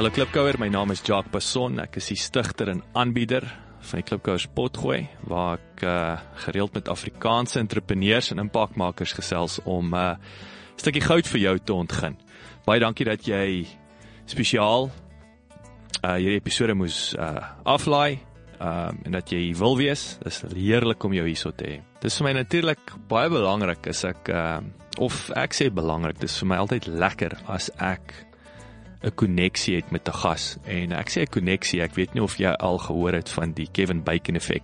Hallo Klipkouer, my naam is Jacques Passon. Ek is die stigter en aanbieder van die Klipkouers potgooi waar ek uh, gereeld met Afrikaanse entrepreneurs en impakmakers gesels om 'n uh, stukkie goud vir jou te ontgin. Baie dankie dat jy spesiaal uh hierdie episode moes uh aflaai um en dat jy wil wees. Dis heerlik om jou hierso te hê. Dis vir my natuurlik baie belangrik as ek uh of ek sê belangrik, dis vir my altyd lekker as ek 'n koneksie het met 'n gas. En ek sê 'n koneksie, ek weet nie of jy al gehoor het van die Kevin Bacon effek.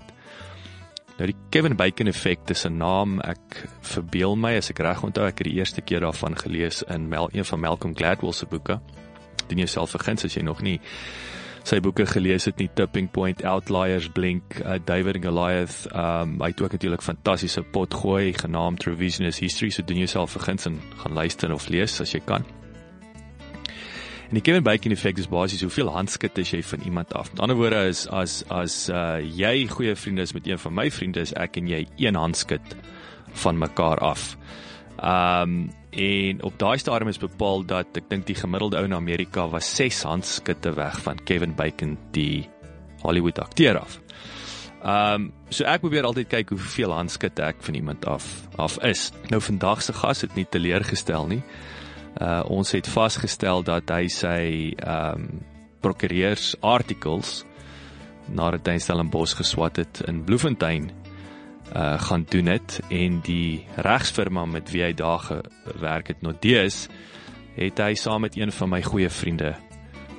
Nou die Kevin Bacon effek is 'n naam ek verbeel my as ek reg onthou ek het die eerste keer daarvan gelees in Mel, een van Malcolm Gladwell se boeke. Doen jouself vergins as jy nog nie sy boeke gelees het nie Tipping Point, Outliers, Blink, uh, David and Goliath. Um hy het ook natuurlik fantastiese pot gooi genaamd Revisionist History. So doen jouself vergins en gaan luister of lees as jy kan. En die Kevin Bacon effek is basies hoeveel handskud is jy van iemand af. Met ander woorde is as as uh jy goeie vriende is met een van my vriende is ek en jy een handskud van mekaar af. Um en op daai stadium is bepaal dat ek dink die gemiddelde ou in Amerika was 6 handskudde weg van Kevin Bacon die Hollywood akteur af. Um so ek probeer altyd kyk hoeveel handskudde ek van iemand af af is. Nou vandag se gas het nie teleurgestel nie. Uh ons het vasgestel dat hy sy um prokureurs articles nadat hy Stellenbosch geswat het in Bloemfontein uh gaan doen het en die regsfirma met wie hy daar gewerk het Nodeus het hy saam met een van my goeie vriende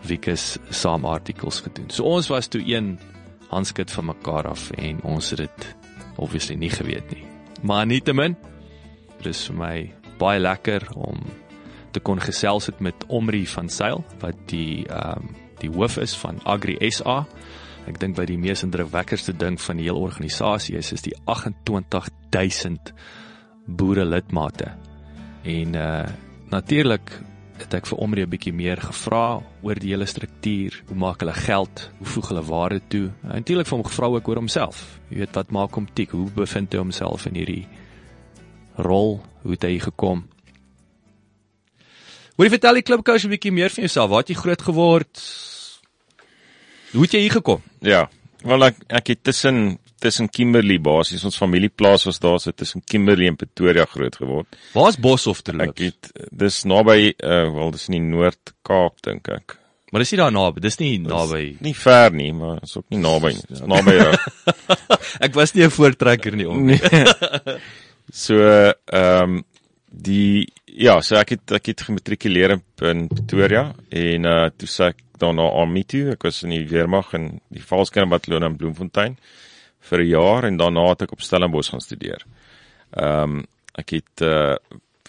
Wikus saam artikels gedoen. So ons was toe een handskud van mekaar af en ons het dit obviously nie geweet nie. Maar nietemin dis vir my baie lekker om te kon gesels het met Omri van Sail wat die ehm um, die hoof is van Agri SA. Ek dink by die mees indrukwekkendste ding van die hele organisasie is is die 28000 boere lidmate. En uh natuurlik het ek vir Omri 'n bietjie meer gevra oor die hele struktuur, hoe maak hulle geld, hoe voeg hulle waarde toe? En natuurlik vir hom gevra ook oor homself. Jy weet wat maak hom tik? Hoe bevind hy homself in hierdie rol? Hoe het hy gekom? Jy vertel die klipkous 'n bietjie meer van jouself? Waar het jy groot geword? Hoe het jy hier gekom? Ja. Wel ek ek het tussen tussen Kimberley basies ons familieplaas was daar so tussen Kimberley en Pretoria groot geword. Waar's Boshoff te loop? Ek het dis naby uh wel dis in die Noord-Kaap dink ek. Maar dis nie daar naby, dis nie naby. Nie ver nie, maar is ook nie naby nie. Dis naby. ja. Ek was nie 'n voortrekker nie om. Nee. so ehm um, die ja, so ek het ek het gematrikuleer in Pretoria en uh toe sê ek daarna army toe. Ek was in die weermag in die Valskerm bataljon in Bloemfontein vir 'n jaar en daarna het ek op Stellenbosch gaan studeer. Ehm um, ek het uh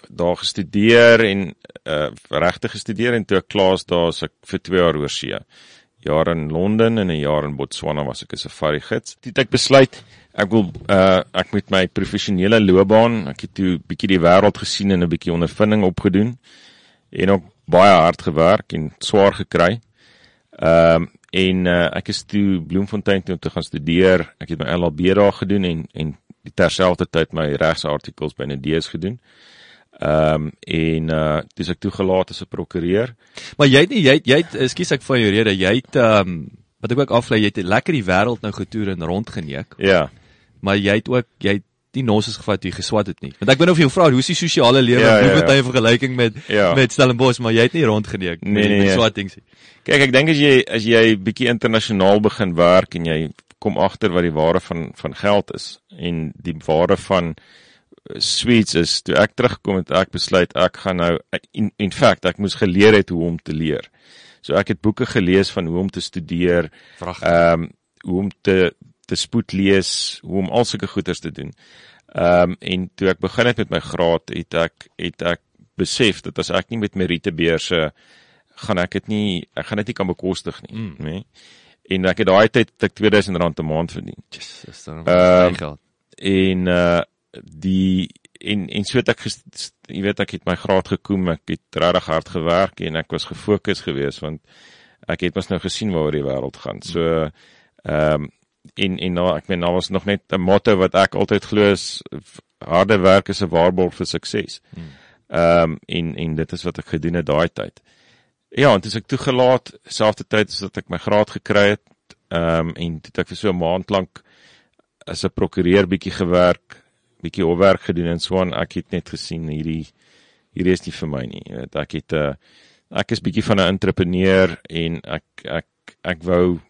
daar gestudeer en uh regtig gestudeer en toe ek klaar is daar as ek vir 2 jaar oor see. Jaar in Londen en 'n jaar in Botswana was ek 'n safari gids. Toe het ek besluit ek wil uh ek met my professionele loopbaan, ek het toe bietjie die wêreld gesien en 'n bietjie ondervinding opgedoen en ook baie hard gewerk en swaar gekry. Ehm um, en uh, ek is toe Bloemfontein toe om te gaan studeer. Ek het my LLB daar gedoen en en terselfdertyd my regsartikels by Nedees gedoen. Ehm um, en uh dis ek toegelaat as 'n prokureur. Maar jy het nie jy het, jy het ekskuus ek van jou rede, jy het ehm um, wat ek ook aflei, jy het lekker die wêreld nou getoer en rondgeneek. Ja. Maar jy het ook jy het nie nonsens gevat jy geswat het nie. Want ek weet nou of jy vra hoe is die sosiale lewe Ja, ja, ja, ja. ja. vergelyking met Ja. met Stellenbosch, maar jy het nie rondgeneek Nee, met, nee, met nee. swatting nie. Kyk, ek dink as jy as jy bietjie internasionaal begin werk en jy kom agter wat die waarde van van geld is en die waarde van eh, sweets is, toe ek terugkom het ek besluit ek gaan nou in, in fact ek moes geleer het hoe om te leer. So ek het boeke gelees van hoe om te studeer, ehm um, hoe om te te spoed lees, hoe om al sulke goeders te doen. Ehm um, en toe ek begin het met my graad, het ek het ek besef dat as ek nie met Meritebeurse gaan ek dit nie ek gaan dit nie kan bekostig nie, mm. nê. En ek het daai tyd ek R2000 'n maand verdien. Yes, dis dan Ehm, uh, geld. En uh die en en so het ek jy weet ek het my graad gekoem, ek het regtig hard gewerk en ek was gefokus geweest want ek het mos nou gesien waaroor die wêreld gaan. So ehm um, en en nou ek meen daar was nog net 'n motto wat ek altyd glo is harde werk is 'n waarborg vir sukses. Ehm um, en en dit is wat ek gedoen het daai tyd. Ja, en dis ek toegelaat selfde tyd as wat ek my graad gekry het. Ehm um, en het ek vir so 'n maand lank as 'n prokureur bietjie gewerk, bietjie hofwerk gedoen en so aan. Ek het net gesien hierdie hierdie is nie vir my nie. Jy weet, ek het 'n uh, ek is bietjie van 'n entrepreneur en ek ek ek wou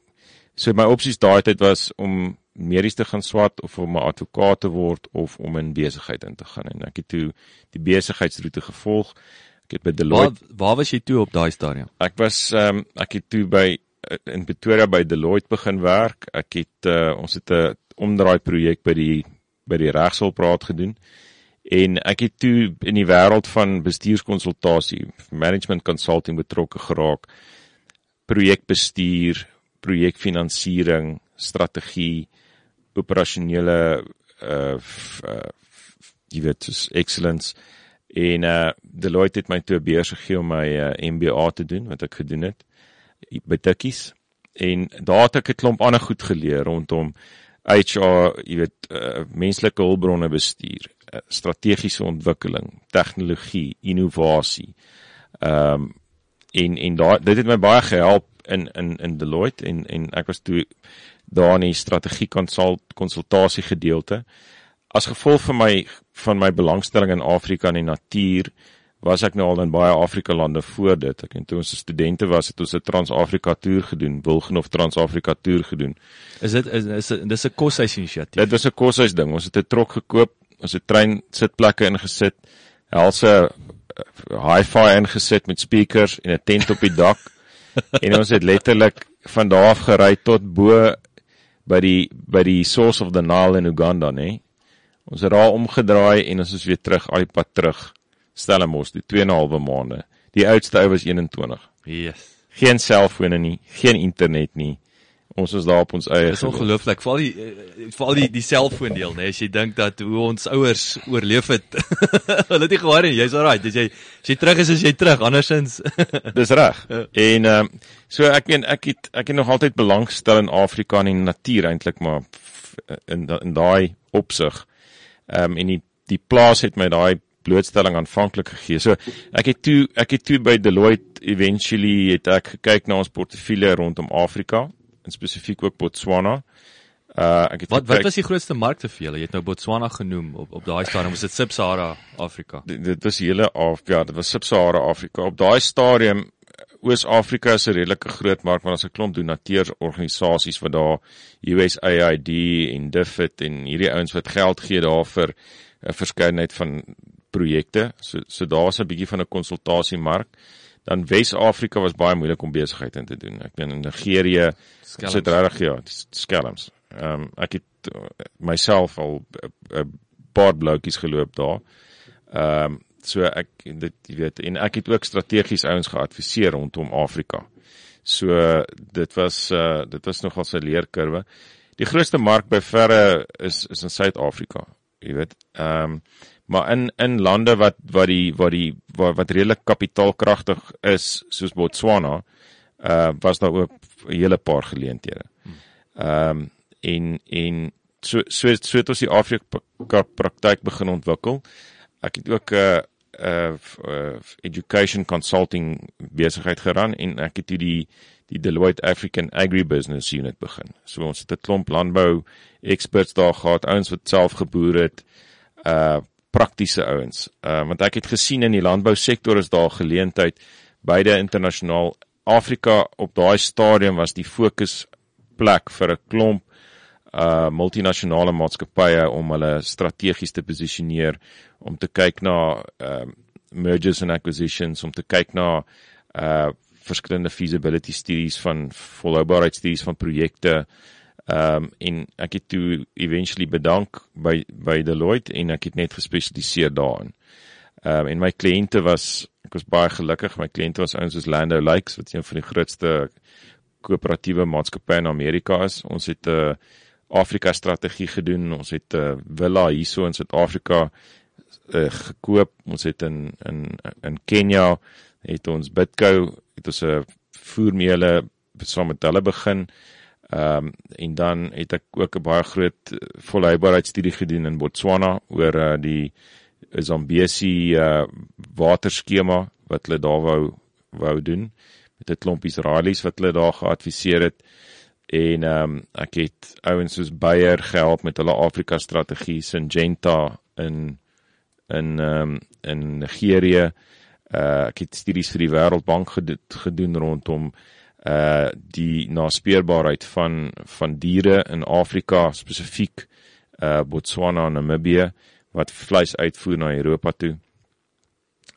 so my opsies daai tyd was om medies te gaan swat of om 'n advokaat te word of om in besigheid in te gaan en ek het toe die besigheidsroete gevolg. Ek het by Waar Deloitte waar was jy toe op daai stadium? Ek was ehm um, ek het toe by in Pretoria by Deloitte begin werk. Ek het uh, ons het 'n omdraai projek by die by die regshulpraad gedoen. En ek het toe in die wêreld van bestuurskonsultasie, management consulting betrokke geraak. Projekbestuur, projekfinansiering, strategie, operasionele uh, f- uh jy weet soos excellence en uh Deloitte het my toe 'n beurs gegee om my uh, MBA te doen wat ek gedoen het by Tikkies en daar het ek 'n klomp ander goed geleer rondom HR, jy weet, uh, menslike hulpbronne bestuur, uh, strategiese ontwikkeling, tegnologie, innovasie. Ehm um, en en daar dit het my baie gehelp in in in Deloitte en en ek was toe daar in die strategie konsult konsultasie gedeelte. As gevolg van my van my belangstelling in Afrika en die natuur was ek nou al in baie Afrika lande voor dit. Ek en toe ons studente was, het ons 'n Trans-Afrika toer gedoen, Wilgenhof Trans-Afrika toer gedoen. Is dit is, is, is dis 'n koshuis inisiatief. Dit was 'n koshuis ding. Ons het 'n trok gekoop, ons het trein sitplekke ingesit, helse uh, hi-fi ingesit met speakers en 'n tent op die dak. En ons het letterlik van daar af gery tot bo by die by die source of the Nile in Uganda, nê. Ons het daar omgedraai en ons is weer terug al die pad terug. Stellenbosch, die 2 en 'n halwe maande. Die oudste ou was 21. Yes. Geen selfone nie, geen internet nie. Ons was daar op ons eie. Dis ongelooflik. Veral die eh, veral die die selfoon deel, né? As jy dink dat hoe ons ouers oorleef het. Hulle het nie gehoor nie. Jy's alraai. Dis jy as jy terug is, is jy terug. Andersins Dis reg. En ehm um, so ek meen ek het ek het nog altyd belangstel in Afrika en die natuur eintlik maar in in daai opsig. Ehm um, en die die plaas het my daai blootstelling aanvanklik gegee. So ek het toe ek het toe by Deloitte eventually het ek gekyk na ons portefeulje rondom Afrika en spesifiek ook Botswana. Uh ek het Wat wat gekyk- was die grootste markte vir julle? Jy het nou Botswana genoem op op daai stadium. Was dit Sub-Sahara Afrika? dit, dit was hele af ja, dit was Sub-Sahara Afrika. Op daai stadium Oos-Afrika is 'n redelike groot mark want ons het 'n klomp donateursorganisasies wat daar USAID en DFID en hierdie ouens wat geld gee daar vir 'n verskeidenheid van projekte. So so daar's 'n bietjie van 'n konsultasiemark. Dan Wes-Afrika was baie moeilik om besigheid in te doen. Ek meen in Nigerië sit regtig ja, skelms. Ehm um, ek het uh, myself al 'n paar bloutjies geloop daar. Ehm um, so ek dit jy weet en ek het ook strategies ouens geadviseer rondom Afrika. So dit was uh dit was nogal 'n leerkurwe. Die grootste mark by verre is is in Suid-Afrika, jy weet. Ehm um, maar in in lande wat wat die wat die wat, wat redelik kapitaalkragtig is soos Botswana, uh was daar ook 'n hele paar geleenthede. Ehm um, en en so so so het ons die Afrika praktyk begin ontwikkel. Ek het ook 'n uh, uh, uh, education consulting besigheid geran en ek het toe die die Deloitte African Agribusiness Unit begin. So ons het 'n klomp landbou experts daar gehad, ouens wat self geboer het, uh praktiese ouens. Uh want ek het gesien in die landbousektor is daar geleentheid beide internasionaal Afrika op daai stadium was die fokus plek vir 'n klomp uh multinasjonale maatskappye om hulle strategies te posisioneer om te kyk na uh mergers and acquisitions om te kyk na uh verskillende feasibility studies van volhoubaarheidsstudies van projekte Ehm um, en ek het toe eventually bedank by by Deloitte en ek het net gespesialiseer daarin. Ehm um, en my kliënte was ek was baie gelukkig. My kliënte was ouens soos Lando Lakes wat een van die grootste koöperatiewe maatskappye in Amerika is. Ons het 'n uh, Afrika strategie gedoen. Ons het 'n uh, villa hierso in Suid-Afrika uh, gekoop. Ons het in in in Kenia het ons Bitco het ons 'n voermeele saam met hulle begin. Ehm um, en dan het ek ook 'n baie groot volhoubaarheidstudie gedoen in Botswana oor uh, die Zambesi uh, waterskema wat hulle daar wou wou doen met 'n klomp Israelies wat hulle daar geadviseer het en ehm um, ek het ouens soos Beyer gehelp met hulle Afrika strategie Syngenta in in ehm um, in Nigerië. Uh ek het studies vir die Wêreldbank gedoen rondom uh die naspeurbaarheid van van diere in Afrika spesifiek uh Botswana en Namibië wat vleis uitvoer na Europa toe.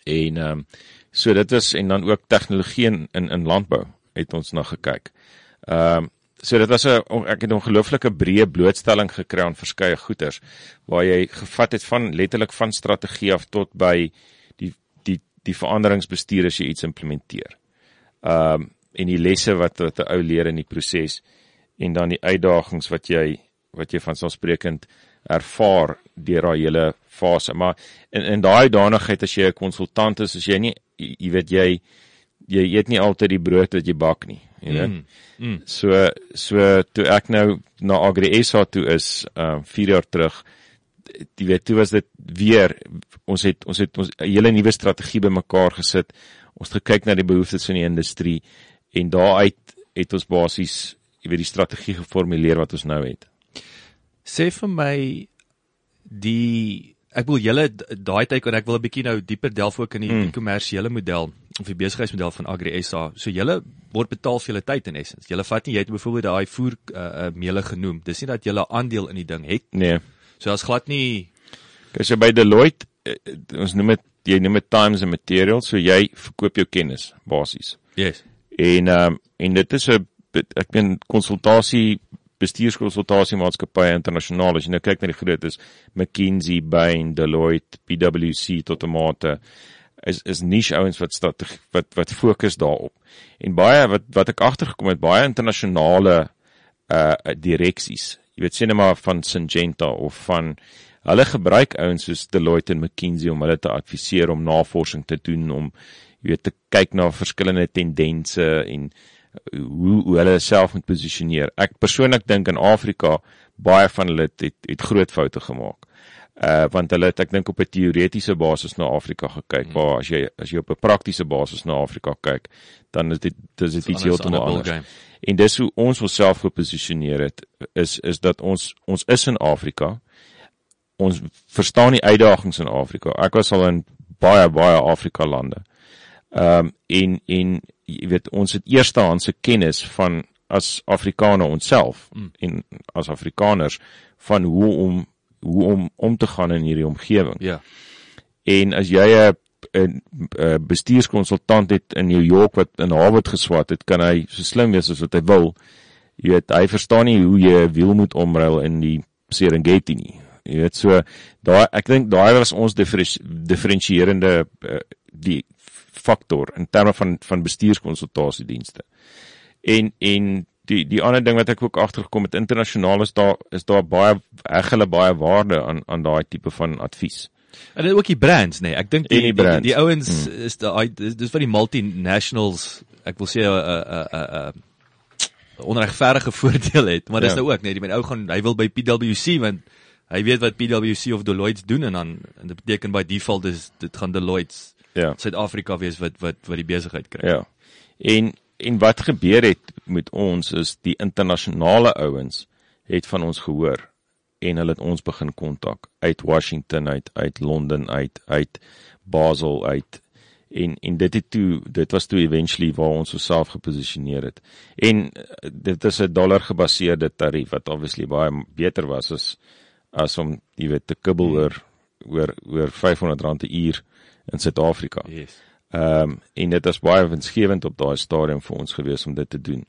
En ehm um, so dit is en dan ook tegnologie in in, landbou het ons na gekyk. Ehm um, So dit was 'n ek het 'n ongelooflike breë blootstelling gekry aan verskeie goeters waar jy gevat het van letterlik van strategie af tot by die die die veranderingsbestuur as jy iets implementeer. Um en die lesse wat wat 'n ou leer in die proses en dan die uitdagings wat jy wat jy van selfsprekend ervaar deur daai hele fase. Maar in in daai danigheid as jy 'n konsultant is, as jy nie jy weet jy jy eet nie altyd die brood wat jy bak nie jy weet. Mm, mm. So so toe ek nou na Agri SA toe is, uh 4 jaar terug, jy weet, toe was dit weer ons het ons het ons 'n hele nuwe strategie bymekaar gesit. Ons het gekyk na die behoeftes van die industrie en daaruit het ons basies jy weet die strategie geformuleer wat ons nou het. Sê vir my die ek wil julle daai tyd en ek wil 'n bietjie nou dieper delf ook in die mm. kommersiële model of die besigheidsmodel van Agri SA. So julle word betaal vir julle tyd in essence. Julle vat nie jy het byvoorbeeld daai voer uh, uh, meele genoem. Dis nie dat julle aandeel in die ding het. Nee. So as glad nie Kyk so by Deloitte uh, ons noem dit jy noem dit times and materials, so jy verkoop jou kennis basies. Yes. En ehm um, en dit is 'n ek meen konsultasie bestuurskonsultasie maatskappye internasionaal as jy nou kyk na die grootes McKinsey, Bain, Deloitte, PwC tot 'n mate is is niche ouens wat strategie wat wat fokus daarop. En baie wat wat ek agtergekom het, baie internasionale uh direksies. Jy weet sien maar van Syngenta of van hulle gebruik ouens soos Deloitte en McKinsey om hulle te adviseer om navorsing te doen om jy weet te kyk na verskillende tendense en hoe hoe hulle self moet posisioneer. Ek persoonlik dink in Afrika baie van hulle het het, het groot foute gemaak uh want hulle het ek dink op 'n teoretiese basis na Afrika gekyk hmm. waar as jy as jy op 'n praktiese basis na Afrika kyk dan is dit dis dit iets heeltemal anders. Game. En dis hoe ons onsself geposisioneer het is is dat ons ons is in Afrika. Ons verstaan die uitdagings in Afrika. Ek was al in baie baie Afrika lande. Ehm um, en en jy weet ons het eerstehandse kennis van as Afrikaners onsself mm. en as Afrikaners van hoe om hoe om om te gaan in hierdie omgewing. Ja. En as jy 'n 'n bestuurskonsultant het in New York wat in Harvard geswat het, kan hy so slim wees as wat hy wil. Jy weet, hy verstaan nie hoe jy 'n wiel moet omruil in die Serengeti nie. Jy weet so daai ek dink daai was ons diferensierende uh, die faktor in terme van van bestuurskonsultasiedienste. En en die die ander ding wat ek ook agtergekom het internasionaal is daar is daar baie reg hulle baie waarde aan aan daai tipe van advies. En dit ook die brands nê. Nee. Ek dink die die, die, die ouens hmm. is daai dis, dis vir die multinationals ek wil sê 'n 'n 'n 'n onregverdige voordeel het, maar dis ja. nou ook nê, nee, die men ou gaan hy wil by PwC want hy weet wat PwC of Deloitte doen en dan en dit beteken by default is dit gaan Deloitte ja. Suid-Afrika wees wat wat wat die besigheid kry. Ja. En en wat gebeur het met ons is die internasionale ouens het van ons gehoor en hulle het ons begin kontak uit Washington uit uit Londen uit uit Basel uit en en dit het toe dit was toe eventually waar ons osself geposisioneer het en eh, dit is 'n dollar gebaseerde tarief wat obviously baie beter was as as om jy weet te kibbel oor oor oor 500 rand 'n uur in Suid-Afrika. Yes. Ehm um, en dit was baie winsgewend op daai stadium vir ons gewees om dit te doen.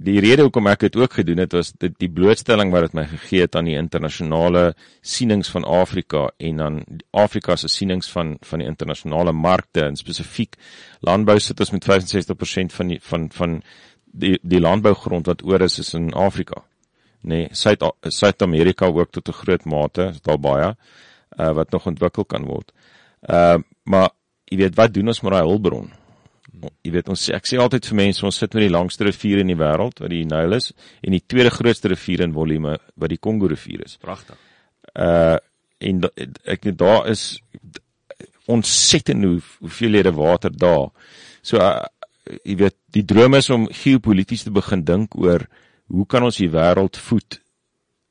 die rede hoekom ek dit ook gedoen het was dit die blootstelling wat dit my gegee het aan die internasionale sienings van Afrika en dan Afrika se sienings van van die internasionale markte en spesifiek landbou sit ons met 65% van die van van die die landbougrond wat oor is is in Afrika. Nee, Suid Suid-Amerika ook tot 'n groot mate, is daar baie uh, wat nog ontwikkel kan word. Uh maar jy weet wat doen ons met daai hulpbron? Jy weet ons ek sê altyd vir mense ons sit met die langste rivier in die wêreld wat die Nyl is en die tweede grootste rivier in volume wat die Kongo rivier is. Pragtig. Uh en da, ek daar is ontsettend hoe hoeveelhede water daar. So uh, jy weet die droom is om geopolities te begin dink oor hoe kan ons die wêreld voed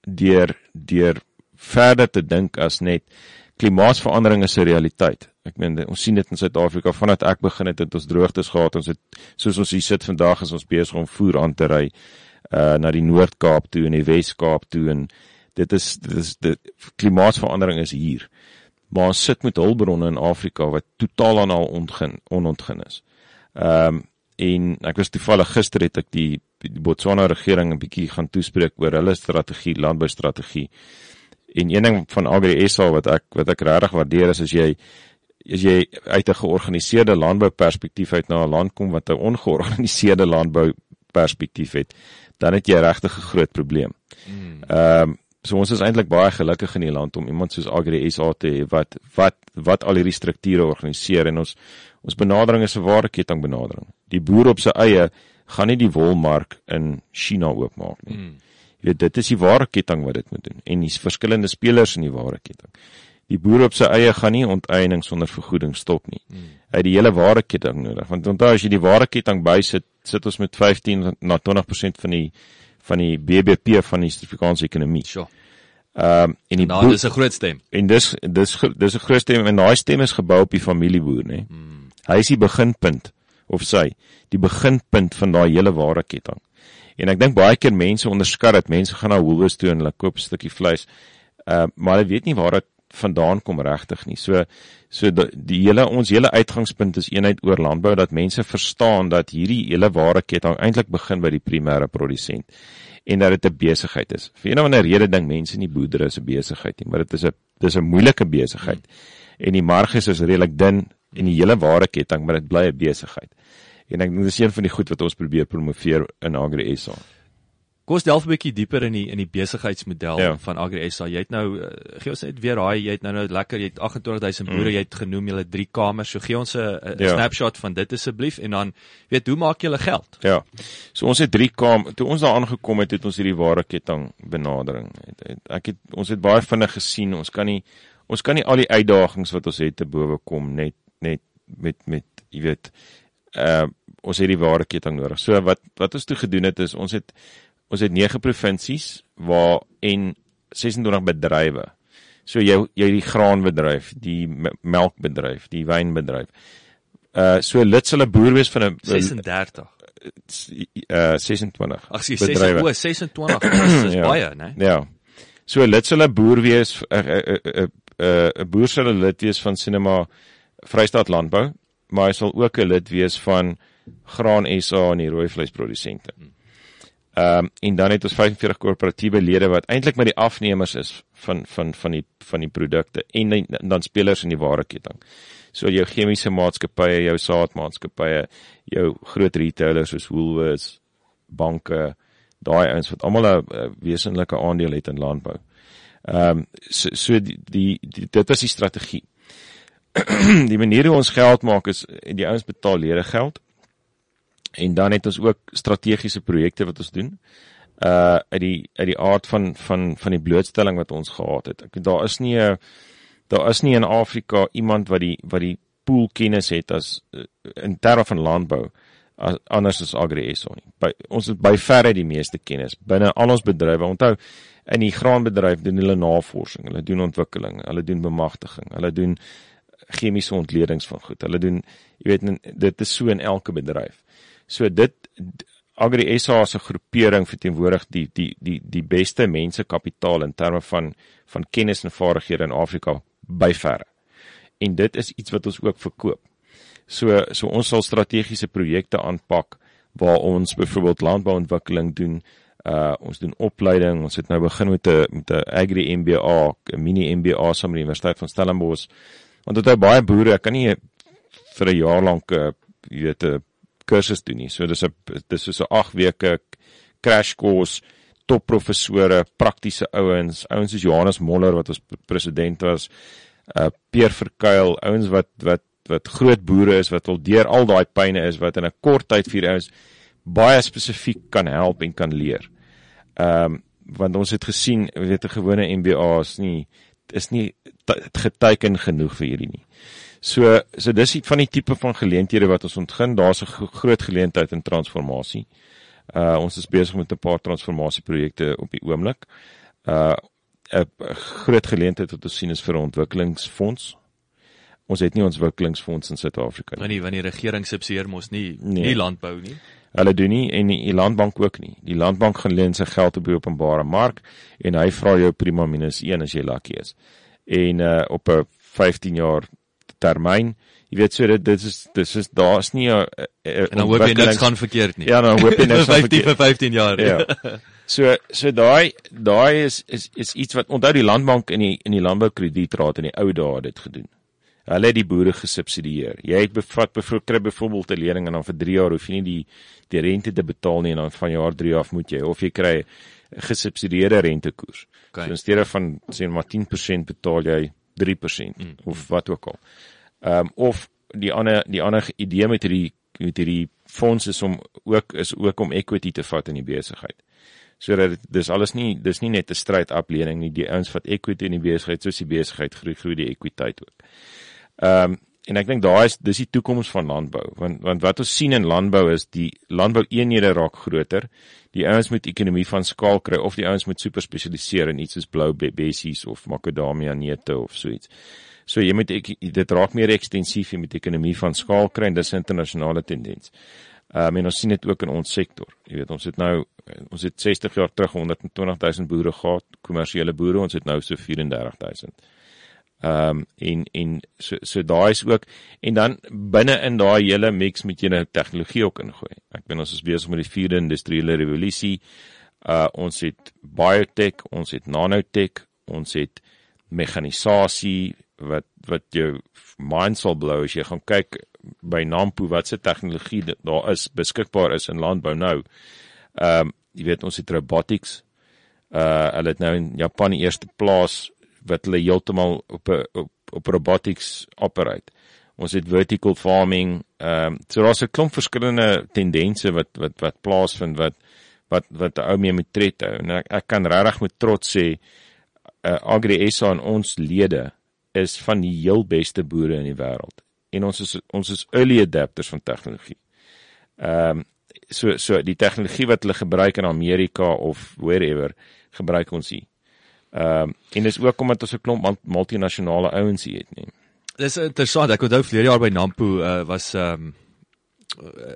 deur deur verder te dink as net klimaatsverandering is 'n realiteit. Ek meen ons sien dit in Suid-Afrika vandat ek begin het het ons droogtes gehad. Ons het soos ons hier sit vandag is ons besig om voer aan te ry uh na die Noord-Kaap toe en die Wes-Kaap toe en dit is dit is dit klimaatsverandering is hier. Maar ons sit met hulpbronne in Afrika wat totaal aan al ontgin onontgin is. Ehm um, en ek was toevallig gister het ek die, die Botswana regering 'n bietjie gaan toespreek oor hulle strategie, landboustrategie. En een ding van Agri SA wat ek wat ek regtig waardeer is as jy as jy uit 'n georganiseerde landbouperspektief uit na 'n land kom wat 'n ongeorganiseerde landbouperspektief het, dan het jy regtig 'n groot probleem. Hmm. Ehm um, so ons is eintlik baie gelukkig in die land om iemand soos Agri SA te hê wat wat wat al hierdie strukture organiseer en ons ons benadering is 'n ware ketting benadering. Die boer op sy eie gaan nie die wolmark in China oopmaak nie. Hmm. Jy weet dit is die ware ketting wat dit moet doen en dis verskillende spelers in die ware ketting. Die boer op sy eie gaan nie onteiening sonder vergoeding stop nie. Hmm. Hy het die hele ware ketting nodig. Want onthou as jy die ware ketting bysit, sit ons met 15 na 20% van die van die BBP van die Suid-Afrikaanse ekonomie. Sure. Ehm um, en die nou, dis 'n groot stem. En dis dis dis 'n groot stem en daai stem is gebou op die familieboer, nê. Hmm. Hy is die beginpunt of sy, die beginpunt van daai hele ware ketting. En ek dink baie keer mense onderskat dat mense gaan na Woolworths toe en hulle koop 'n stukkie vleis. Uh, maar hulle weet nie waar dit vandaan kom regtig nie. So so die, hele ons hele uitgangspunt is eenheid oor landbou dat mense verstaan dat hierdie hele ware ketting eintlik begin by die primêre produsent en dat dit 'n besigheid is. Vir een of ander rede dink mense nie boerdery is 'n besigheid nie, maar dit is 'n dis 'n moeilike besigheid. En die marges is redelik dun en die hele ware ketting, maar dit bly 'n besigheid. En ek dink dis een van die goed wat ons probeer promoveer in Agri SA. Kom ons delf 'n bietjie dieper in die in die besigheidsmodel ja. van Agri SA. Jy het nou uh, gee ons net weer daai jy het nou nou lekker jy het 28000 boere, mm. jy het genoem het 3 kamers. So gee ons 'n ja. snapshot van dit asseblief en dan weet hoe maak julle geld? Ja. So ons het 3 kamers. Toe ons daar aangekom het, het ons hierdie ware ketting benadering. Het, het, ek het ons het baie vinnig gesien. Ons kan nie ons kan nie al die uitdagings wat ons het te bowe kom net net met met jy weet uh ons het die ware ketting nodig. So wat wat ons toe gedoen het is ons het ons het 9 provinsies waar en 26 bedrywe. So jy jy die graanbedryf, die melkbedryf, die wynbedryf. Uh so lid hulle boer wees van 'n 36 uh 26. Ag, 26, o, 26. Dis ja. baie, né? Ja. So lid hulle boer wees 'n 'n 'n 'n boer sal lid wees van Cinema Vrystaat Landbou, maar hy sal ook 'n lid wees van Graan SA en die rooi vleisprodusente. Ehm um, en dan het ons 45 korporatiewe lede wat eintlik met die afnemers is van van van die van die produkte en dan, dan spelers in die wareketting. So jou chemiese maatskappye, jou saadmaatskappye, jou groot retailers soos Woolworths, banke, daai ouens wat almal 'n wesenlike aandeel het in landbou. Ehm um, so, so die, die, die dit was die strategie. die manier hoe ons geld maak is die ouens betaal lede geld En dan het ons ook strategiese projekte wat ons doen. Uh uit die uit die aard van van van die blootstelling wat ons gehad het. Ek daar is nie 'n daar is nie in Afrika iemand wat die wat die pool kennis het as uh, in terme van landbou as, anders as Agri SA nie. By ons het by verre die meeste kennis binne al ons bedrywe. Onthou in die graanbedryf doen hulle navorsing, hulle doen ontwikkeling, hulle doen bemagtiging, hulle doen chemiese ontledings van goed. Hulle doen jy weet dit is so in elke bedryf. So dit Agri SA se groepering verteenwoordig die die die die beste mensekapitaal in terme van van kennis en vaardighede in Afrika by verre. En dit is iets wat ons ook verkoop. So so ons sal strategiese projekte aanpak waar ons byvoorbeeld landbouontwikkeling doen. Uh ons doen opleiding. Ons het nou begin met 'n met 'n Agri MBA, 'n mini MBA saam met die Universiteit van Stellenbosch. Want dit is baie boere, ek kan nie vir 'n jaar lank uh jy weet 'n kursus doen nie. So dis 'n dis so 'n 8 weke crash course top professore, praktiese ouens, ouens soos Johannes Moller wat ons president was, uh Peer Verkuil, ouens wat wat wat groot boere is wat al deur al daai pyne is wat in 'n kort tyd vir ouens baie spesifiek kan help en kan leer. Ehm um, want ons het gesien, weet 'n gewone MBA is nie is nie geteken genoeg vir hierdie nie. So so dis van die tipe van geleenthede wat ons ontgin, daar's 'n groot geleentheid in transformasie. Uh ons is besig met 'n paar transformasieprojekte op die oomblik. Uh 'n groot geleentheid wat ons sien is vir 'n ontwikkelingsfonds. Ons het nie ons ontwikkelingsfonds in Suid-Afrika nie. Want die want die regering subsidieer mos nie nee. nie landbou nie. Hulle doen nie en die, die landbank ook nie. Die landbank gaan leen sy geld op die openbare mark en hy vra jou prima minus 1 as jy lucky is. En uh op 'n 15 jaar termyn jy weet so dit dit is dis is daar's nie 'n en dan hoop jy niks gaan verkeerd nie. Ja, dan hoop jy niks gaan verkeerd. vir 15 jaar. Ja. So so daai daai is is is iets wat onthou die landbank in die in die landboukredietraad in die ou dae dit gedoen. Hulle het die boere gesubsidieer. Jy het bevat bevoor kry byvoorbeeld 'n lening en dan vir 3 jaar hoef jy nie die die rente te betaal nie en dan van jaar 3 af moet jy of jy kry gesubsidieerde rentekoers. Okay. So in steede van sê maar 10% betaal jy 3% mm. of wat ook al. Ehm um, of die ander die ander idee met hierdie met hierdie fonds is om ook is ook om equity te vat in die besigheid. Sodat dis alles nie dis nie net 'n stryd aflening nie, die ouens wat equity in die besigheid soos die besigheid groei groei die ekwiteit ook. Ehm um, en ek dink daai is dis die toekoms van landbou want want wat ons sien in landbou is die landbou eenhede raak groter. Die ouens moet ekonomie van skaal kry of die ouens moet super spesialiseer in iets soos blou bessies of makadamia neute of so iets. So jy moet ek, dit raak meer ekstensief jy met ekonomie van skaal kry en dis 'n internasionale tendens. Um, en ons sien dit ook in ons sektor. Jy weet ons het nou ons het 60 jaar terug 120 000 boere gehad, kommersiële boere, ons het nou so 34 000. Ehm um, en en so so daai is ook en dan binne in daai hele mix met jy nou tegnologie ook ingooi. Ek bedoel ons is besig met die vierde industriële revolusie. Uh ons het biotech, ons het nanotech, ons het mekanisasie, wat wat jou mind sal blow as jy gaan kyk by Nampo wat se tegnologie daar is beskikbaar is in landbou nou. Ehm um, jy weet ons het robotics. Uh hulle het nou in Japan die eerste plaas wat hulle heeltemal op 'n op, op robotics operate. Ons het vertical farming. Ehm um, so daar's 'n klomp verskillende tendense wat wat wat plaasvind wat wat wat ou mee met tred hou. En ek, ek kan regtig met trots sê uh, Agri SA en ons lede is van die heel beste boere in die wêreld. En ons is ons is early adapters van tegnologie. Ehm um, so so die tegnologie wat hulle gebruik in Amerika of wherever gebruik ons hier. Ehm um, en dis ook omdat ons 'n klomp multinasjonale ouens hier het, nee. Dis interessant. Ek onthou verlede jaar by Nampo uh, was ehm um,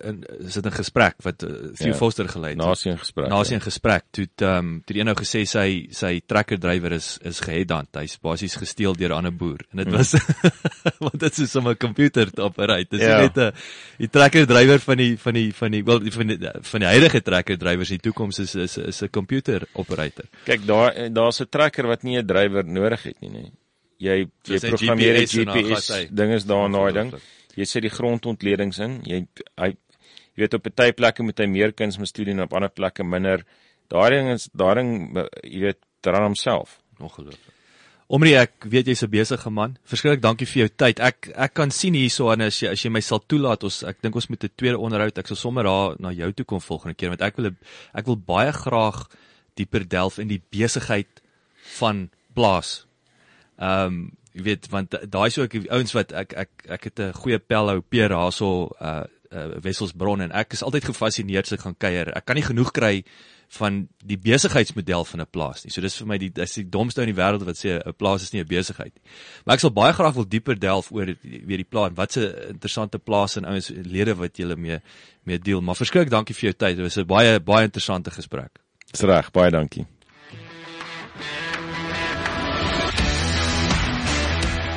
in is dit 'n gesprek wat uh, Theo ja, Foster gelei het. Nasie 'n gesprek. Nasie 'n ja. gesprek. Toe ehm um, toe een nou gesê sy sy trekker drywer is is geheadhunt. Hy's basies gesteel deur 'n ander boer. En dit mm. was want dit is om 'n komputer te operate. Dis ja. net 'n die trekker drywer van die van die van die wel van die van die huidige trekker drywers in die toekoms is is is 'n computer operator. Kyk, daar daar's 'n trekker wat nie 'n drywer nodig het nie, nê. Jy jy programmeer die GPS, GPS ding is daar in daai ding. Ongelooflik jy sit die grondontledings in. Jy hy jy weet op baie plekke moet hy meer kuns moet studie en op ander plekke minder. Daai ding is daai ding jy weet dran homself. Ongelooflik. Omrie ek weet jy's 'n besige man. Verskriklik dankie vir jou tyd. Ek ek kan sien hierso en as jy as jy my sal toelaat ons ek dink ons moet 'n tweede onderhoud. Ek sal sommer daar na jou toe kom volgende keer want ek wil ek wil baie graag dieper delf in die besigheid van plaas. Ehm um, jy weet want daai sou ek ouens wat ek ek ek het 'n goeie pel hou Peer Hassel uh uh Wesselsbron en ek is altyd gefassineerd as ek gaan kuier. Ek kan nie genoeg kry van die besigheidsmodel van 'n plaas nie. So dis vir my die dis die domste in die wêreld wat sê 'n plaas is nie 'n besigheid nie. Maar ek sal baie graag wil dieper delf oor weer die plaas. Wat 'n interessante plaas en ouens lede wat julle mee mee deel. Maar verskriklik dankie vir jou tyd. Dit was 'n baie baie interessante gesprek. Dis reg, baie dankie.